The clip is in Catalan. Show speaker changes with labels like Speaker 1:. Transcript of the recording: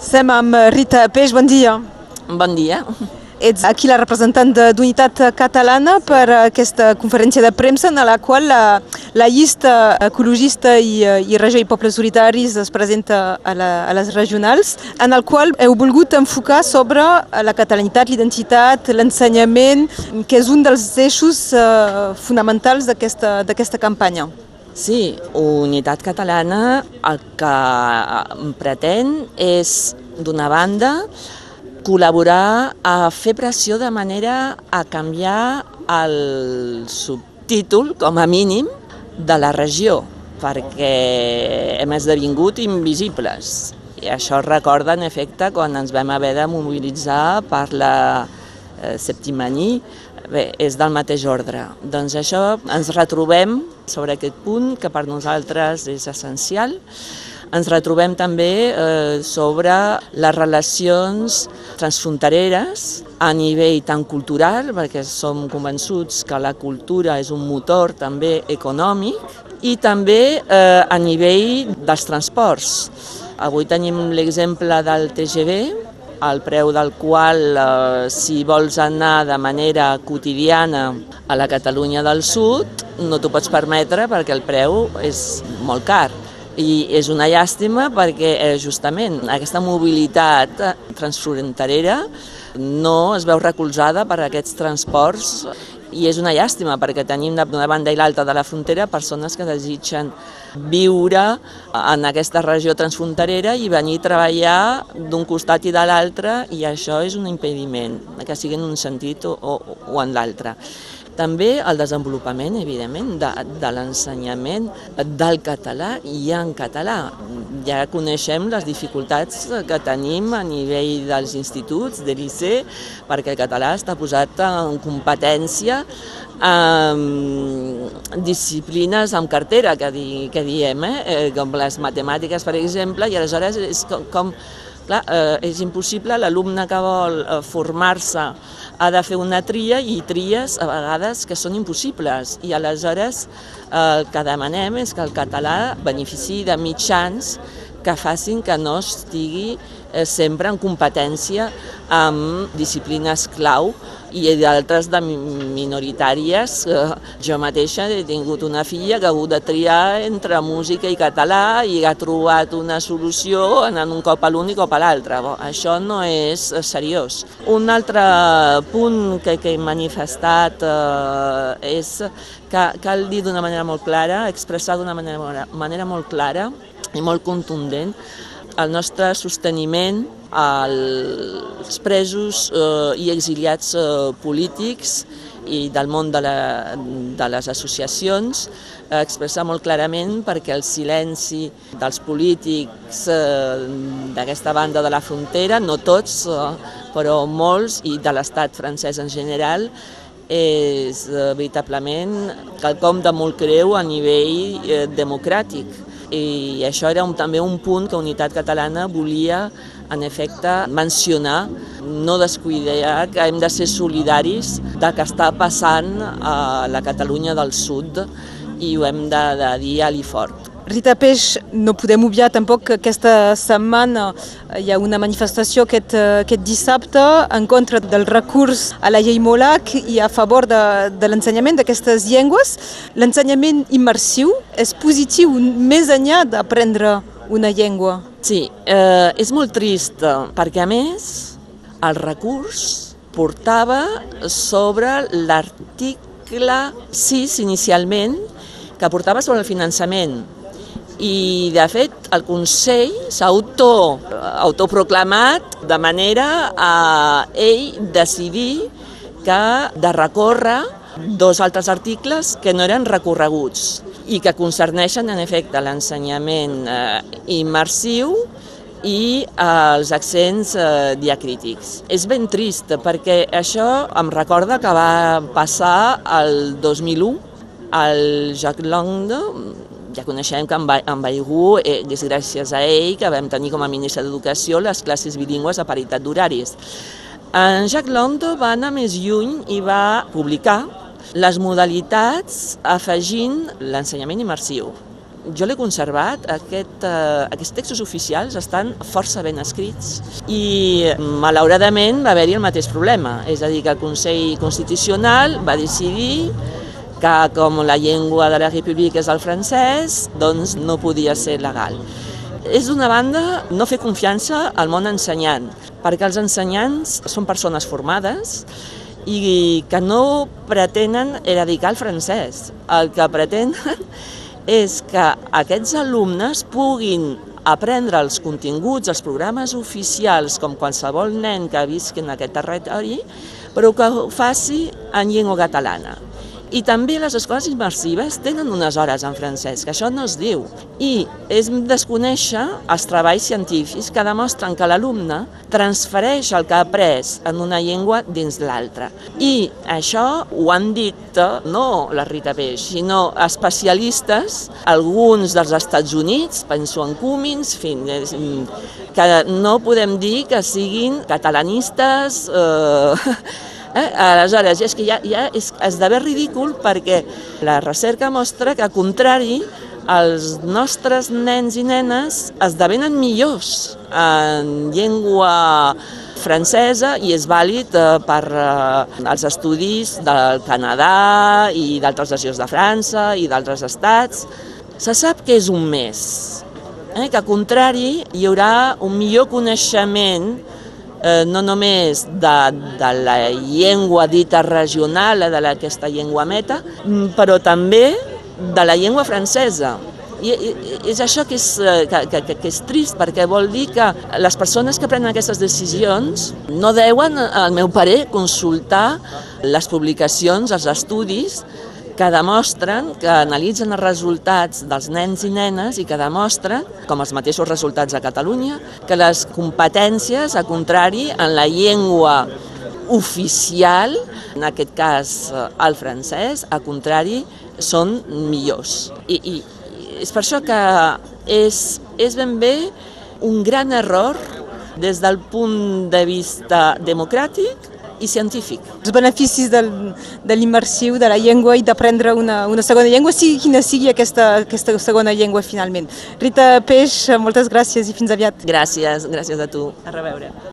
Speaker 1: Estem amb Rita Peix, bon dia.
Speaker 2: Bon dia.
Speaker 1: Ets aquí la representant d'Unitat Catalana per aquesta conferència de premsa en la qual la, la llista ecologista i, i Regió i Pobles Solitaris es presenta a, la, a les regionals, en el qual heu volgut enfocar sobre la catalanitat, l'identitat, l'ensenyament, que és un dels eixos fonamentals d'aquesta campanya.
Speaker 2: Sí, Unitat Catalana el que pretén és, d'una banda, col·laborar a fer pressió de manera a canviar el subtítol, com a mínim, de la regió, perquè hem esdevingut invisibles. I això recorda, en efecte, quan ens vam haver de mobilitzar per la eh, Septimani, bé, és del mateix ordre. Doncs això ens retrobem sobre aquest punt que per nosaltres és essencial ens retrobem també eh, sobre les relacions transfrontereres a nivell tan cultural, perquè som convençuts que la cultura és un motor també econòmic, i també eh, a nivell dels transports. Avui tenim l'exemple del TGV, el preu del qual, eh, si vols anar de manera quotidiana a la Catalunya del Sud, no t'ho pots permetre perquè el preu és molt car. I és una llàstima perquè eh, justament aquesta mobilitat eh, transfronterera no es veu recolzada per aquests transports i és una llàstima perquè tenim d'una banda i l'altra de la frontera persones que desitgen viure en aquesta regió transfronterera i venir a treballar d'un costat i de l'altre i això és un impediment, que sigui en un sentit o, o, o en l'altre. També el desenvolupament, evidentment, de, de l'ensenyament del català i en català. Ja coneixem les dificultats que tenim a nivell dels instituts, de l'ICE, perquè el català està posat en competència amb disciplines amb cartera, que, di, que diem, eh? eh com les matemàtiques, per exemple, i aleshores és com, com clar, eh, és impossible, l'alumne que vol eh, formar-se ha de fer una tria i tries a vegades que són impossibles. I aleshores eh, el que demanem és que el català benefici de mitjans que facin que no estigui eh, sempre en competència amb disciplines clau i d'altres de minoritàries. Jo mateixa he tingut una filla que ha hagut de triar entre música i català i ha trobat una solució anant un cop a l'un i cop a l'altre. això no és seriós. Un altre punt que, que he manifestat eh, és que cal dir d'una manera molt clara, expressar d'una manera, manera molt clara i molt contundent el nostre sosteniment als presos eh, i exiliats eh, polítics i del món de, la, de les associacions, eh, expressar molt clarament perquè el silenci dels polítics eh, d'aquesta banda de la frontera, no tots, eh, però molts, i de l'estat francès en general, és eh, veritablement quelcom de molt greu a nivell eh, democràtic. I això era un, també un punt que Unitat Catalana volia en efecte mencionar, no descuidar que hem de ser solidaris de que està passant a la Catalunya del Sud i ho hem de, de dir a fort.
Speaker 1: Rita Peix, no podem obviar tampoc que aquesta setmana hi ha una manifestació aquest, aquest dissabte en contra del recurs a la llei Molac i a favor de, de l'ensenyament d'aquestes llengües. L'ensenyament immersiu és positiu més enllà d'aprendre una llengua.
Speaker 2: Sí, eh, és molt trist perquè a més el recurs portava sobre l'article 6 inicialment que portava sobre el finançament i de fet el Consell s'ha auto, autoproclamat de manera a ell decidir que de recórrer dos altres articles que no eren recorreguts i que concerneixen en efecte l'ensenyament eh, immersiu i eh, els accents eh, diacrítics. És ben trist perquè això em recorda que va passar el 2001 al Jacques Londe, ja coneixem que en Baigú eh, és gràcies a ell que vam tenir com a ministre d'Educació les classes bilingües a paritat d'horaris. En Jacques Londo va anar més lluny i va publicar les modalitats afegint l'ensenyament immersiu. jo l'he conservat, aquest, eh, aquests textos oficials estan força ben escrits i malauradament va haver-hi el mateix problema, és a dir, que el Consell Constitucional va decidir que com la llengua de la República és el francès, doncs no podia ser legal. És d'una banda no fer confiança al món ensenyant, perquè els ensenyants són persones formades i que no pretenen eradicar el francès. El que pretenen és que aquests alumnes puguin aprendre els continguts, els programes oficials, com qualsevol nen que visqui en aquest territori, però que ho faci en llengua catalana. I també les escoles immersives tenen unes hores en francès, que això no es diu. I és desconèixer els treballs científics que demostren que l'alumne transfereix el que ha après en una llengua dins l'altra. I això ho han dit no la Rita Peix, sinó especialistes, alguns dels Estats Units, penso en Cummins, fin, que no podem dir que siguin catalanistes, eh, Eh? Aleshores, és que ja, ja és, esdevé ridícul perquè la recerca mostra que, al contrari, els nostres nens i nenes esdevenen millors en llengua francesa i és vàlid eh, per eh, els estudis del Canadà i d'altres regions de França i d'altres estats. Se sap que és un mes, eh, que al contrari hi haurà un millor coneixement eh, no només de, de la llengua dita regional, de aquesta llengua meta, mm, però també de la llengua francesa. I és això que és, eh, que, que, que és trist, perquè vol dir que les persones que prenen aquestes decisions no deuen, al meu parer, consultar les publicacions, els estudis que demostren, que analitzen els resultats dels nens i nenes i que demostren, com els mateixos resultats a Catalunya, que les competències, a contrari, en la llengua oficial, en aquest cas eh, el francès, a contrari, són millors. I, i és per això que és, és ben bé un gran error des del punt de vista democràtic i científic.
Speaker 1: Els beneficis del, de l'immersiu, de la llengua i d'aprendre una, una segona llengua, sigui quina sigui aquesta, aquesta segona llengua finalment. Rita Peix, moltes gràcies i fins aviat.
Speaker 2: Gràcies, gràcies a tu. A reveure.